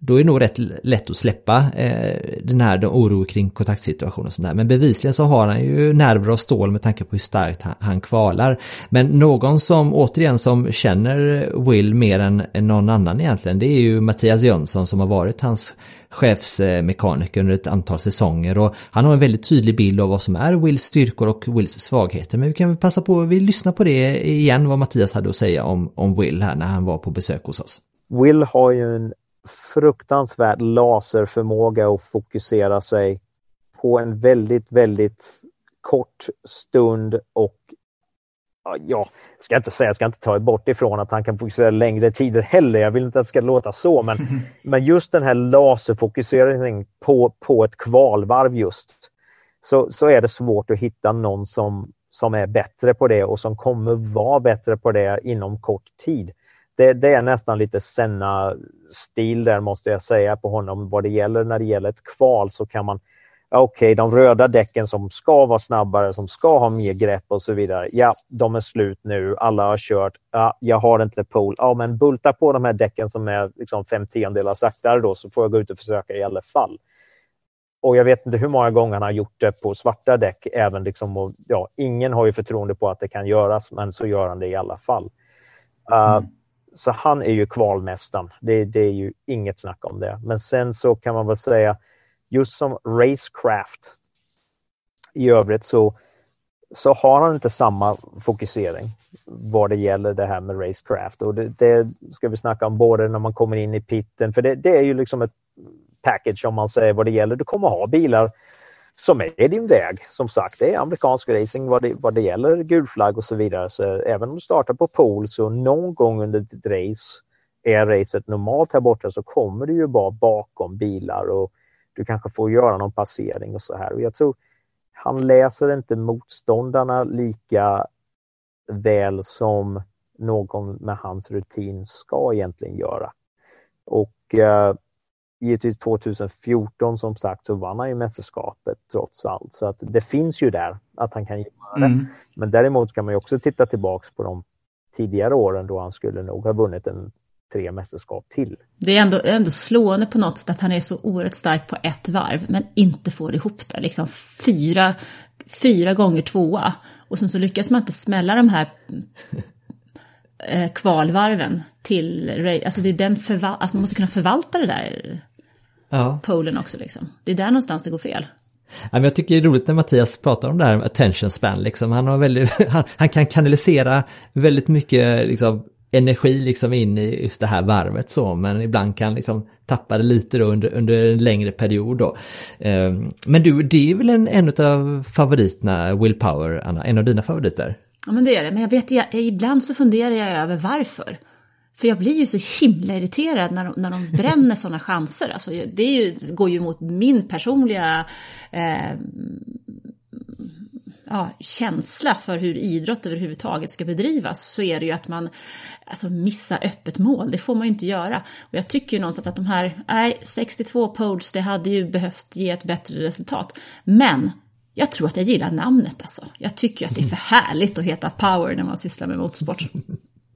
då är det nog rätt lätt att släppa eh, den här oro kring kontaktsituationen och sånt där. Men bevisligen så har han ju nerver av stål med tanke på hur starkt han, kvalar. Men någon som återigen som känner Will mer än, än någon annan egentligen, det är ju Mattias Jönsson som har varit hans chefsmekaniker under ett antal säsonger och han har en väldigt tydlig bild av vad som är Wills styrkor och Wills svagheter. Men vi kan väl passa på, vi lyssnar på det igen vad Mattias hade att säga om, om Will här när han var på besök hos oss. Will har ju en fruktansvärd laserförmåga att fokusera sig på en väldigt, väldigt kort stund och ja, ska inte säga, ska inte ta bort ifrån att han kan fokusera längre tider heller. Jag vill inte att det ska låta så, men, men just den här laserfokuseringen på, på ett kvalvarv just, så, så är det svårt att hitta någon som, som är bättre på det och som kommer vara bättre på det inom kort tid det, det, är nästan lite Senna-stil där måste jag säga på honom. Vad det gäller när det gäller ett kval så kan man Okej, okay, de röda däcken som ska vara snabbare, som ska ha mer grepp och så vidare. Ja, de är slut nu. Alla har kört. Ja, jag har inte pol. Ja, men bulta på de här däcken som är liksom fem tiondelar saktare då, så får jag gå ut och försöka i alla fall. Och jag vet inte hur många gånger han har gjort det på svarta däck. Även liksom, och, ja, ingen har ju förtroende på att det kan göras, men så gör han det i alla fall. Uh, mm så han är ju kvalmästaren. Det, det, är ju inget snack om det. Men sen så kan man väl säga just som racecraft i övrigt så, så har han inte samma fokusering vad det gäller det här med racecraft. Och det, det ska vi snacka om både när man kommer in i pitten, för det, det är ju liksom ett package om man säger vad det gäller. Du kommer ha bilar som är din väg. Som sagt, det är amerikansk racing vad det, vad det gäller gulflagg och så vidare. Så även om du startar på pool så någon gång under ditt race är racet normalt här borta så kommer du ju bara bakom bilar och du kanske får göra någon passering och så här. Och jag tror han läser inte motståndarna lika väl som någon med hans rutin ska egentligen göra. Och eh, givetvis 2014 som sagt så vann han ju mästerskapet trots allt. Så att det finns ju där att han kan göra det. Mm. Men däremot kan man ju också titta tillbaks på de tidigare åren då han skulle nog ha vunnit en tre mästerskap till. Det är ändå, ändå slående på något sätt att han är så oerhört stark på ett varv men inte får ihop det. Liksom fyra, fyra gånger tvåa. Och sen så lyckas man inte smälla de här eh, kvalvarven till Alltså det är den förval- alltså man måste kunna förvalta det där ja. polen också liksom. Det är där någonstans det går fel. jag tycker det är roligt när Mattias pratar om det här med attention span. Liksom. Han, har väldigt, han, han kan kanalisera väldigt mycket liksom, energi liksom, in i just det här varvet så, men ibland kan liksom tappa det lite då under, under en längre period då. Ehm, men du, det är väl en, en av favoriterna, Will Power, Anna, en av dina favoriter? Ja men det är det, men jag vet, jag, ibland så funderar jag över varför. För jag blir ju så himla irriterad när de, när de bränner sådana chanser. Alltså, det ju, går ju mot min personliga... Eh, ja, känsla för hur idrott överhuvudtaget ska bedrivas så är det ju att man alltså, missar öppet mål. Det får man ju inte göra. Och jag tycker ju någonstans att de här, nej, 62 poles, det hade ju behövt ge ett bättre resultat. Men jag tror att jag gillar namnet alltså. Jag tycker att det är för härligt att heta power när man sysslar med motorsport.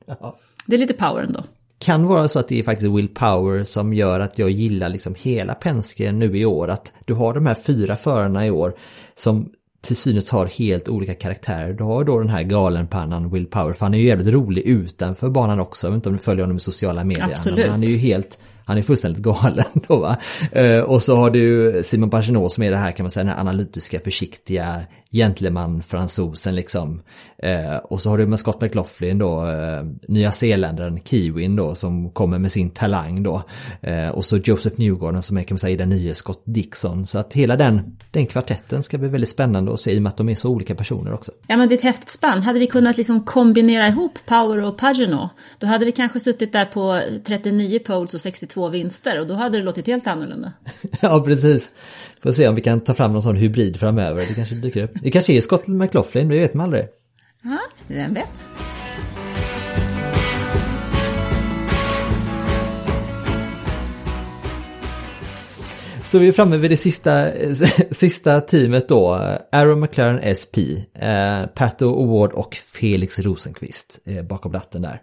Det är lite power ändå kan vara så att det är faktiskt Will Power som gör att jag gillar liksom hela Penske nu i år. Att du har de här fyra förarna i år som till synes har helt olika karaktärer. Du har då den här galenpannan Will Power, för han är ju jävligt rolig utanför banan också. Jag vet inte om du följer honom i sociala medier. Absolut. Han är ju helt han är fullständigt galen då va. Eh, och så har du Simon Pagenaud som är det här kan man säga den här analytiska försiktiga gentleman-fransosen liksom. Eh, och så har du med Scott McLaughlin då, eh, nya zeeländaren Kiwin då som kommer med sin talang då. Eh, och så Joseph Newgarden som är kan man säga den nya Scott Dixon. Så att hela den, den kvartetten ska bli väldigt spännande att se i och med att de är så olika personer också. Ja men det är ett häftigt spann. Hade vi kunnat liksom kombinera ihop Power och Pagenaud, då hade vi kanske suttit där på 39 poles och 62 vinster och då hade det låtit helt annorlunda. ja precis. Får se om vi kan ta fram någon sån hybrid framöver. Det kanske dyker upp. Det kanske är Scott McLaughlin, det vet man aldrig. Ja, vem vet. Så vi är framme vid det sista, sista teamet då. Aaron McLaren SP, eh, Pato Award och Felix Rosenqvist eh, bakom ratten där.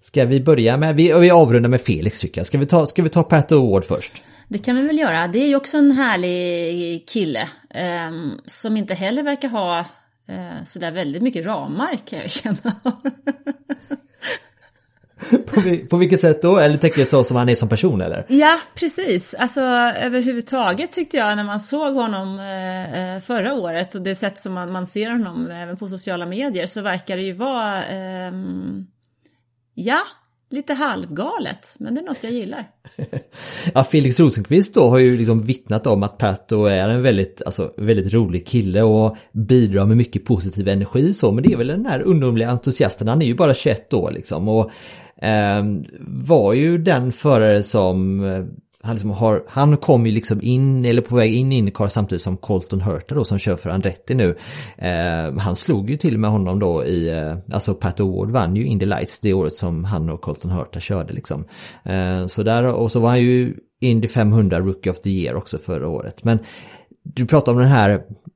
Ska vi börja med, vi, vi avrundar med Felix tycker jag. Ska vi ta, ska vi ta Pato Award först? Det kan vi väl göra. Det är ju också en härlig kille eh, som inte heller verkar ha eh, sådär väldigt mycket ramar kan jag känna. på, på vilket sätt då? Eller tänker du så som han är som person eller? Ja, precis. Alltså överhuvudtaget tyckte jag när man såg honom eh, eh, förra året och det sätt som man, man ser honom även på sociala medier så verkar det ju vara eh, Ja, lite halvgalet, men det är något jag gillar. ja, Felix Rosenqvist då har ju liksom vittnat om att Pato är en väldigt, alltså, väldigt rolig kille och bidrar med mycket positiv energi så, men det är väl den här ungdomliga entusiasten, han är ju bara 21 år liksom och eh, var ju den förare som eh, han, liksom har, han kom ju liksom in, eller på väg in i Indycar samtidigt som Colton Hurter då som kör för Andretti nu. Eh, han slog ju till med honom då i, eh, alltså Pat Award vann ju Indy Lights det året som han och Colton Hurter körde liksom. Eh, så där, och så var han ju Indy 500 Rookie of the Year också förra året. Men du pratar om den här,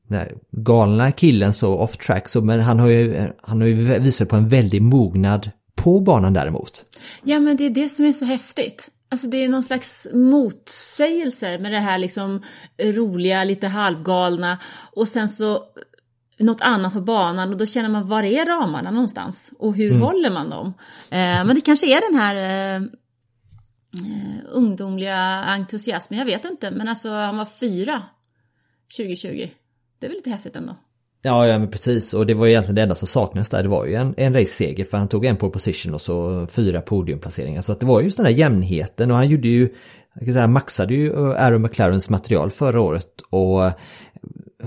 den här galna killen så off track, så, men han har ju, han har ju visat på en väldig mognad på banan däremot. Ja men det är det som är så häftigt. Alltså det är någon slags motsägelser med det här liksom roliga, lite halvgalna och sen så något annat på banan och då känner man var är ramarna någonstans och hur mm. håller man dem? Eh, men det kanske är den här eh, ungdomliga entusiasmen, jag vet inte, men alltså han var fyra 2020. Det är väl lite häftigt ändå. Ja, ja men precis och det var egentligen det enda som saknades där. Det var ju en, en race-seger för han tog en pole position och så fyra podiumplaceringar. Så att det var just den där jämnheten och han gjorde ju, jag kan säga maxade ju eh, Aaron McLarens material förra året och,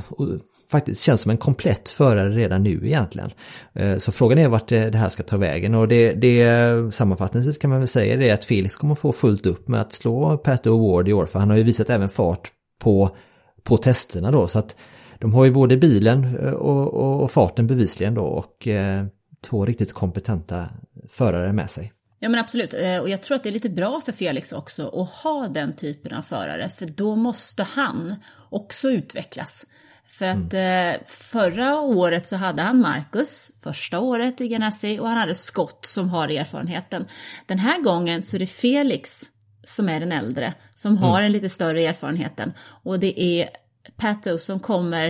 och faktiskt känns som en komplett förare redan nu egentligen. Eh, så frågan är vart det här ska ta vägen och det, det sammanfattningsvis kan man väl säga det att Felix kommer få fullt upp med att slå Pat Award i år för han har ju visat även fart på, på testerna då så att de har ju både bilen eh, och, och, och farten bevisligen då och eh, två riktigt kompetenta förare med sig. Ja men absolut, eh, och jag tror att det är lite bra för Felix också att ha den typen av förare för då måste han också utvecklas. För att mm. förra året så hade han Marcus, första året i Ganassi, och han hade Scott som har erfarenheten. Den här gången så är det Felix som är den äldre, som har mm. en lite större erfarenheten. Och det är Pato som kommer,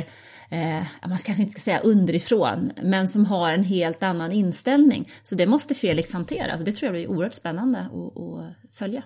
eh, man kanske inte ska säga underifrån, men som har en helt annan inställning. Så det måste Felix hantera och det tror jag blir oerhört spännande att, att följa.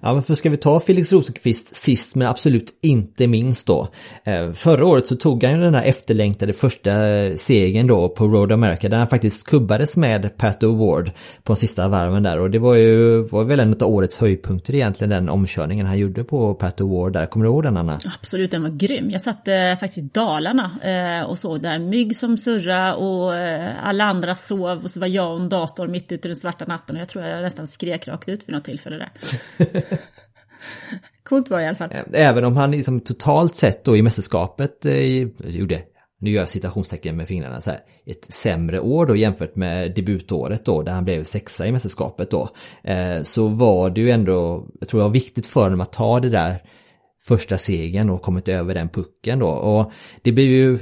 Ja, men för ska vi ta Felix Rosenqvist sist men absolut inte minst då. Eh, förra året så tog han ju den här efterlängtade första eh, segern då på Road America där han faktiskt kubbades med Pat Award på de sista varven där och det var ju var väl en av årets höjdpunkter egentligen den omkörningen han gjorde på Pat Award där. Kommer du ihåg den Anna? Absolut, den var grym. Jag satt eh, faktiskt i Dalarna eh, och såg där mygg som surra och eh, alla andra sov och så var jag och en dator mitt ute i den svarta natten och jag tror jag nästan skrek rakt ut vid något tillfälle där. Coolt var det i alla fall. Eh, även om han liksom totalt sett då i mästerskapet eh, gjorde nu gör jag citationstecken med fingrarna så här, ett sämre år då jämfört med debutåret då där han blev sexa i mästerskapet då. Eh, så var det ju ändå, jag tror det var viktigt för honom att ta det där första segern och kommit över den pucken då och det blir ju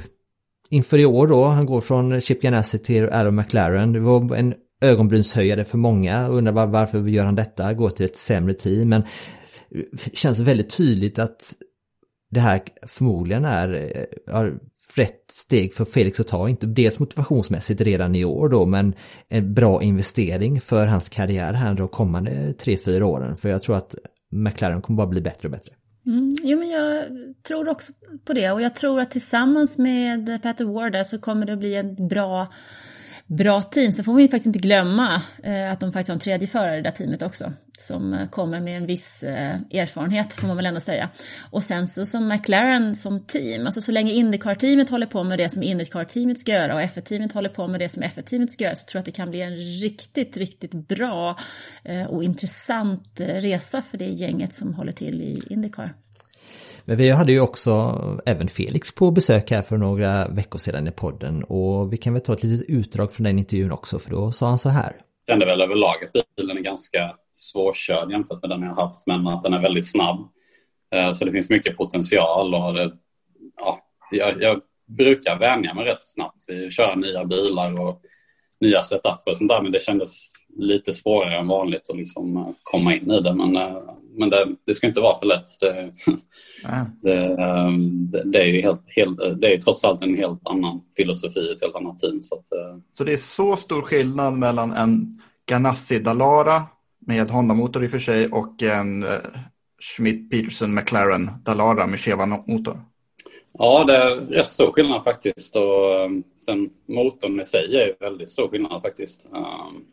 inför i år då, han går från Chip Ganassi till Adam McLaren, det var en ögonbrynshöjare för många, undrar varför gör han detta, går till ett sämre team. Men det känns väldigt tydligt att det här förmodligen är, eh, är rätt steg för Felix att ta, inte dels motivationsmässigt redan i år då, men en bra investering för hans karriär här de kommande 3-4 åren, för jag tror att McLaren kommer bara bli bättre och bättre. Mm, jo, men jag tror också på det. Och jag tror att tillsammans med Peter Ward så kommer det att bli en bra bra team. Sen får vi faktiskt inte glömma eh, att de faktiskt har en tredje förare i det där teamet också. Som eh, kommer med en viss eh, erfarenhet får man väl ändå säga. Och sen så som McLaren som team, alltså så länge Indycar-teamet håller på med det som Indycar-teamet ska göra och F1-teamet håller på med det som F1-teamet ska göra så tror jag att det kan bli en riktigt, riktigt bra och intressant resa för det gänget som håller till i Indycar. Men vi hade ju också även Felix på besök här för några veckor sedan i podden och vi kan väl ta ett litet utdrag från den intervjun också för då sa han så här. Jag kände väl överlag att bilen är ganska svårkörd jämfört med den jag haft men att den är väldigt snabb. Eh, så det finns mycket potential och det, ja, jag, jag brukar vänja mig rätt snabbt vid köra nya bilar och nya setuper och sånt där men det kändes lite svårare än vanligt att liksom eh, komma in i det. Men, eh, men det, det ska inte vara för lätt. Det, det, ehm, det, det är ju helt, helt, det är trots allt en helt annan filosofi, ett helt annat team. Så, att, eh, så det är så stor skillnad mellan en Ganassi Dalara med Honda-motor i och för sig och en Schmidt Peterson McLaren Dalara med Cheva-motor? Ja, det är rätt stor skillnad faktiskt. Och ehm, sen motorn i sig är väldigt stor skillnad faktiskt. Ehm,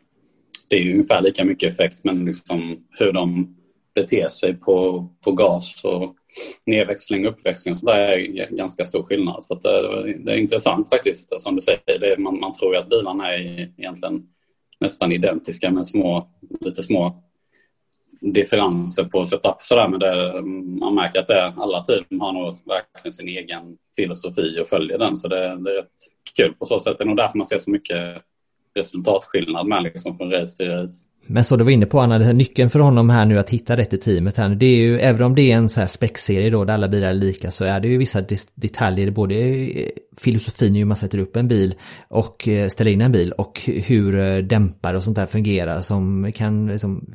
det är ju ungefär lika mycket effekt men liksom hur de bete sig på, på gas och nedväxling och uppväxling och sådär är ganska stor skillnad. Så det, det, är intressant faktiskt. Som du säger, det, man, man tror ju att bilarna är egentligen nästan identiska med små, lite små differenser på setup sådär men det, man märker att det, alla team har nog verkligen sin egen filosofi och följer den så det, det är rätt kul på så sätt. Det är nog därför man ser så mycket resultatskillnad med liksom från race till race. Men så du var inne på Anna, nyckeln för honom här nu att hitta rätt i teamet här, det är ju, även om det är en så här spexserie då där alla bilar är lika så är det ju vissa detaljer, både filosofin i hur man sätter upp en bil och eh, ställer in en bil och hur eh, dämpare och sånt där fungerar som kan liksom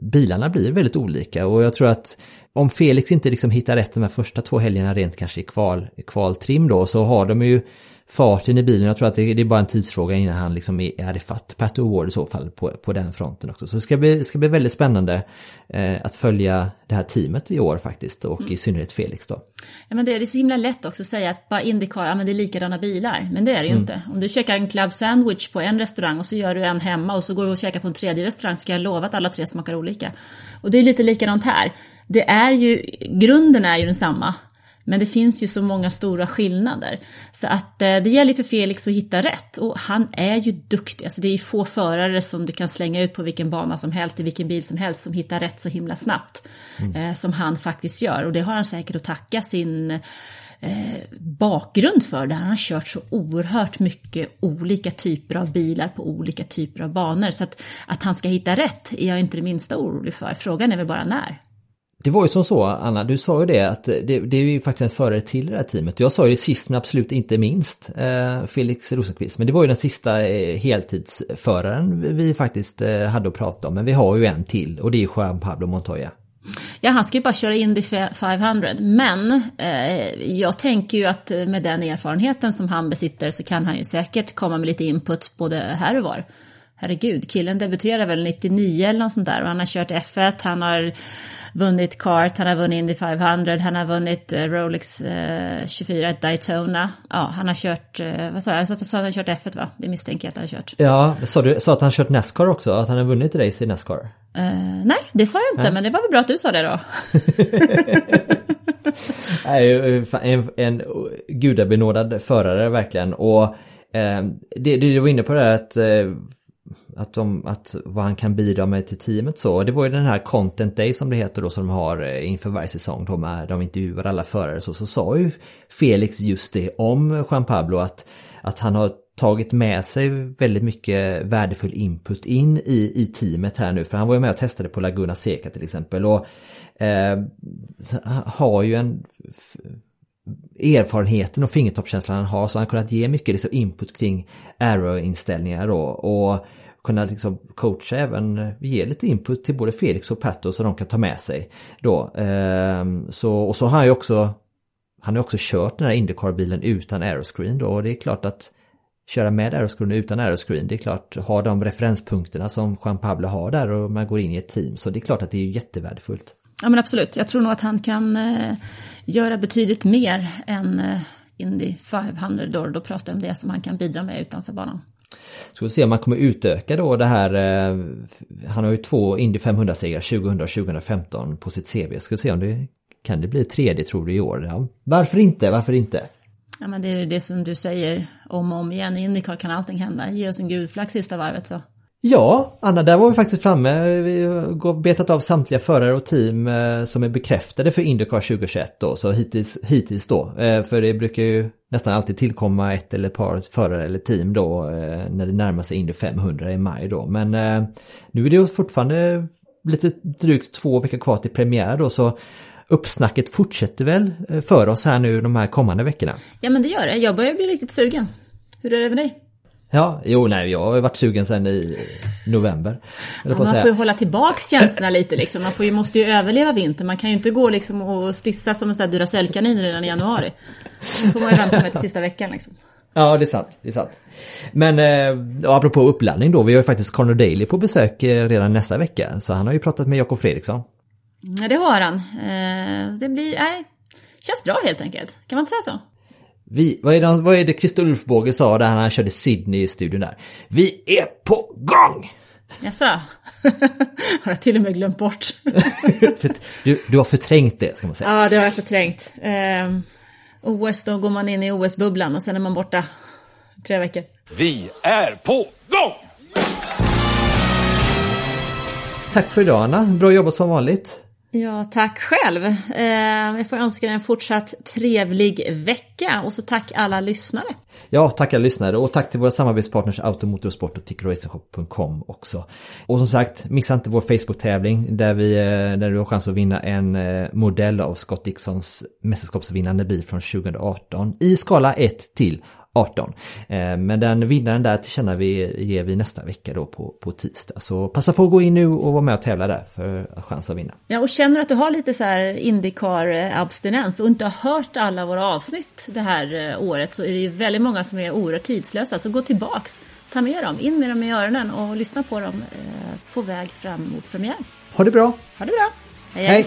bilarna blir väldigt olika och jag tror att om Felix inte liksom hittar rätt de här första två helgerna rent kanske i kval, kvaltrim då så har de ju farten i bilen. Jag tror att det, är bara en tidsfråga innan han liksom är, ifatt Pat O'Ward i så fall på, på den fronten också. Så det ska bli, ska bli väldigt spännande eh, att följa det här teamet i år faktiskt och mm. i synnerhet Felix då. Ja men det är så himla lätt också att säga att bara Indycar, ja men det är likadana bilar. Men det är det ju mm. inte. Om du käkar en club sandwich på en restaurang och så gör du en hemma och så går du och käkar på en tredje restaurang så kan jag lova att alla tre smakar olika. Och det är lite likadant här. Det är ju, grunden är ju densamma. Men det finns ju så många stora skillnader. Så att eh, det gäller för Felix att hitta rätt och han är ju duktig. Alltså det är ju få förare som du kan slänga ut på vilken bana som helst, i vilken bil som helst som hittar rätt så himla snabbt. Mm. Eh, som han faktiskt gör och det har han säkert att tacka sin eh, bakgrund för där han har kört så oerhört mycket olika typer av bilar på olika typer av banor. Så att, att han ska hitta rätt är jag inte det minsta orolig för. Frågan är väl bara när. Det var ju som så, Anna, du sa ju det att det, det är ju faktiskt en förare till det här teamet. Jag sa ju det sist men absolut inte minst, eh, Felix Rosenqvist. Men det var ju den sista eh, heltidsföraren vi faktiskt eh, hade att prata om. Men vi har ju en till och det är Juan Pablo Montoya. Ja, han ska ju bara köra Indy 500, men eh, jag tänker ju att med den erfarenheten som han besitter så kan han ju säkert komma med lite input både här och var. Herregud, killen debuterade väl 99 eller något sånt där och han har kört F1, han har vunnit kart, han har vunnit Indy 500, han har vunnit eh, Rolex eh, 24 Daytona. Ja, han har kört, eh, vad sa jag, jag sa att han har kört F1 va? Det misstänker jag att han har kört. Ja, sa du sa att han kört Nascar också? Att han har vunnit race i Nascar? Uh, nej, det sa jag inte, nej. men det var väl bra att du sa det då. En, en gudabenådad förare verkligen och eh, det, du var inne på det här att eh, att, de, att vad han kan bidra med till teamet så. och Det var ju den här Content Day som det heter då som de har eh, inför varje säsong då med de intervjuar alla förare så, så sa ju Felix just det om Juan Pablo att, att han har tagit med sig väldigt mycket värdefull input in i, i teamet här nu. För han var ju med och testade på Laguna Seca till exempel. Och eh, har ju en erfarenheten och fingertoppskänslan han har så han har kunnat ge mycket liksom input kring arrow-inställningar då. Och kunna liksom coacha även, eh, ge lite input till både Felix och Pato så de kan ta med sig då. Ehm, så, och så har han ju också han har också kört den här Indycar-bilen utan aeroscreen då och det är klart att köra med aeroscreen utan aeroscreen, det är klart, ha de referenspunkterna som Juan Pablo har där och man går in i ett team så det är klart att det är jättevärdefullt. Ja men absolut, jag tror nog att han kan eh, göra betydligt mer än eh, Indy 500 då, då pratar jag om det som han kan bidra med utanför banan. Ska vi se om man kommer utöka då det här, eh, han har ju två Indy 500-segrar 2000 och 2015 på sitt CV. Ska vi se om det kan det bli tredje tror du i år? Ja. Varför inte? Varför inte? Ja men det är det som du säger om och om igen, i Indycar kan allting hända. Ge oss en gudflack sista varvet så. Ja, Anna, där var vi faktiskt framme. Vi har betat av samtliga förare och team eh, som är bekräftade för Indycar 2021 då, så hittills, hittills då. Eh, för det brukar ju nästan alltid tillkomma ett eller ett par förare eller team då eh, när det närmar sig Indy 500 i maj då. Men nu är det fortfarande lite drygt två veckor kvar till premiär då, så uppsnacket fortsätter väl för oss här nu de här kommande veckorna. Ja men det gör det, jag börjar bli riktigt sugen. Hur är det med dig? Ja, jo nej, jag har varit sugen sedan i november. Ja, man får ju hålla tillbaks känslorna lite liksom. Man får ju, måste ju överleva vintern. Man kan ju inte gå liksom och stissa som en sån här Duracellkanin redan i januari. Då får man ju vänta med till sista veckan liksom. Ja, det är sant. Det är sant. Men eh, apropå uppladdning då, vi har ju faktiskt Conor Daly på besök eh, redan nästa vecka. Så han har ju pratat med Jakob Fredriksson. Ja, det har han. Eh, det blir, nej, känns bra helt enkelt. Kan man inte säga så? Vi, vad, är det, vad är det Christer Ulfbåge sa där han körde Sydney i studion där? Vi är på gång! Jaså? har jag till och med glömt bort. du, du har förträngt det ska man säga. Ja, det har jag förträngt. Eh, OS, då går man in i OS-bubblan och sen är man borta tre veckor. Vi är på gång! Tack för idag Anna, bra jobbat som vanligt. Ja, tack själv. Eh, jag får önska dig en fortsatt trevlig vecka och så tack alla lyssnare. Ja, tack alla lyssnare och tack till våra samarbetspartners Automotorsport och TickRacingshop.com också. Och som sagt, missa inte vår Facebook-tävling där, vi, eh, där du har chans att vinna en eh, modell av Scott Dixons mästerskapsvinnande bil från 2018 i skala 1 till 18. Eh, men den vinnaren där tillkänner vi, ger vi nästa vecka då på, på tisdag. Så passa på att gå in nu och vara med och tävla där för chans att vinna. Ja, och känner att du har lite så här Indycar-abstinens och inte har hört alla våra avsnitt det här eh, året så är det ju väldigt många som är oerhört tidslösa. Så gå tillbaks, ta med dem, in med dem i öronen och lyssna på dem eh, på väg fram mot premiären. Ha det bra! Ha det bra! hej! hej.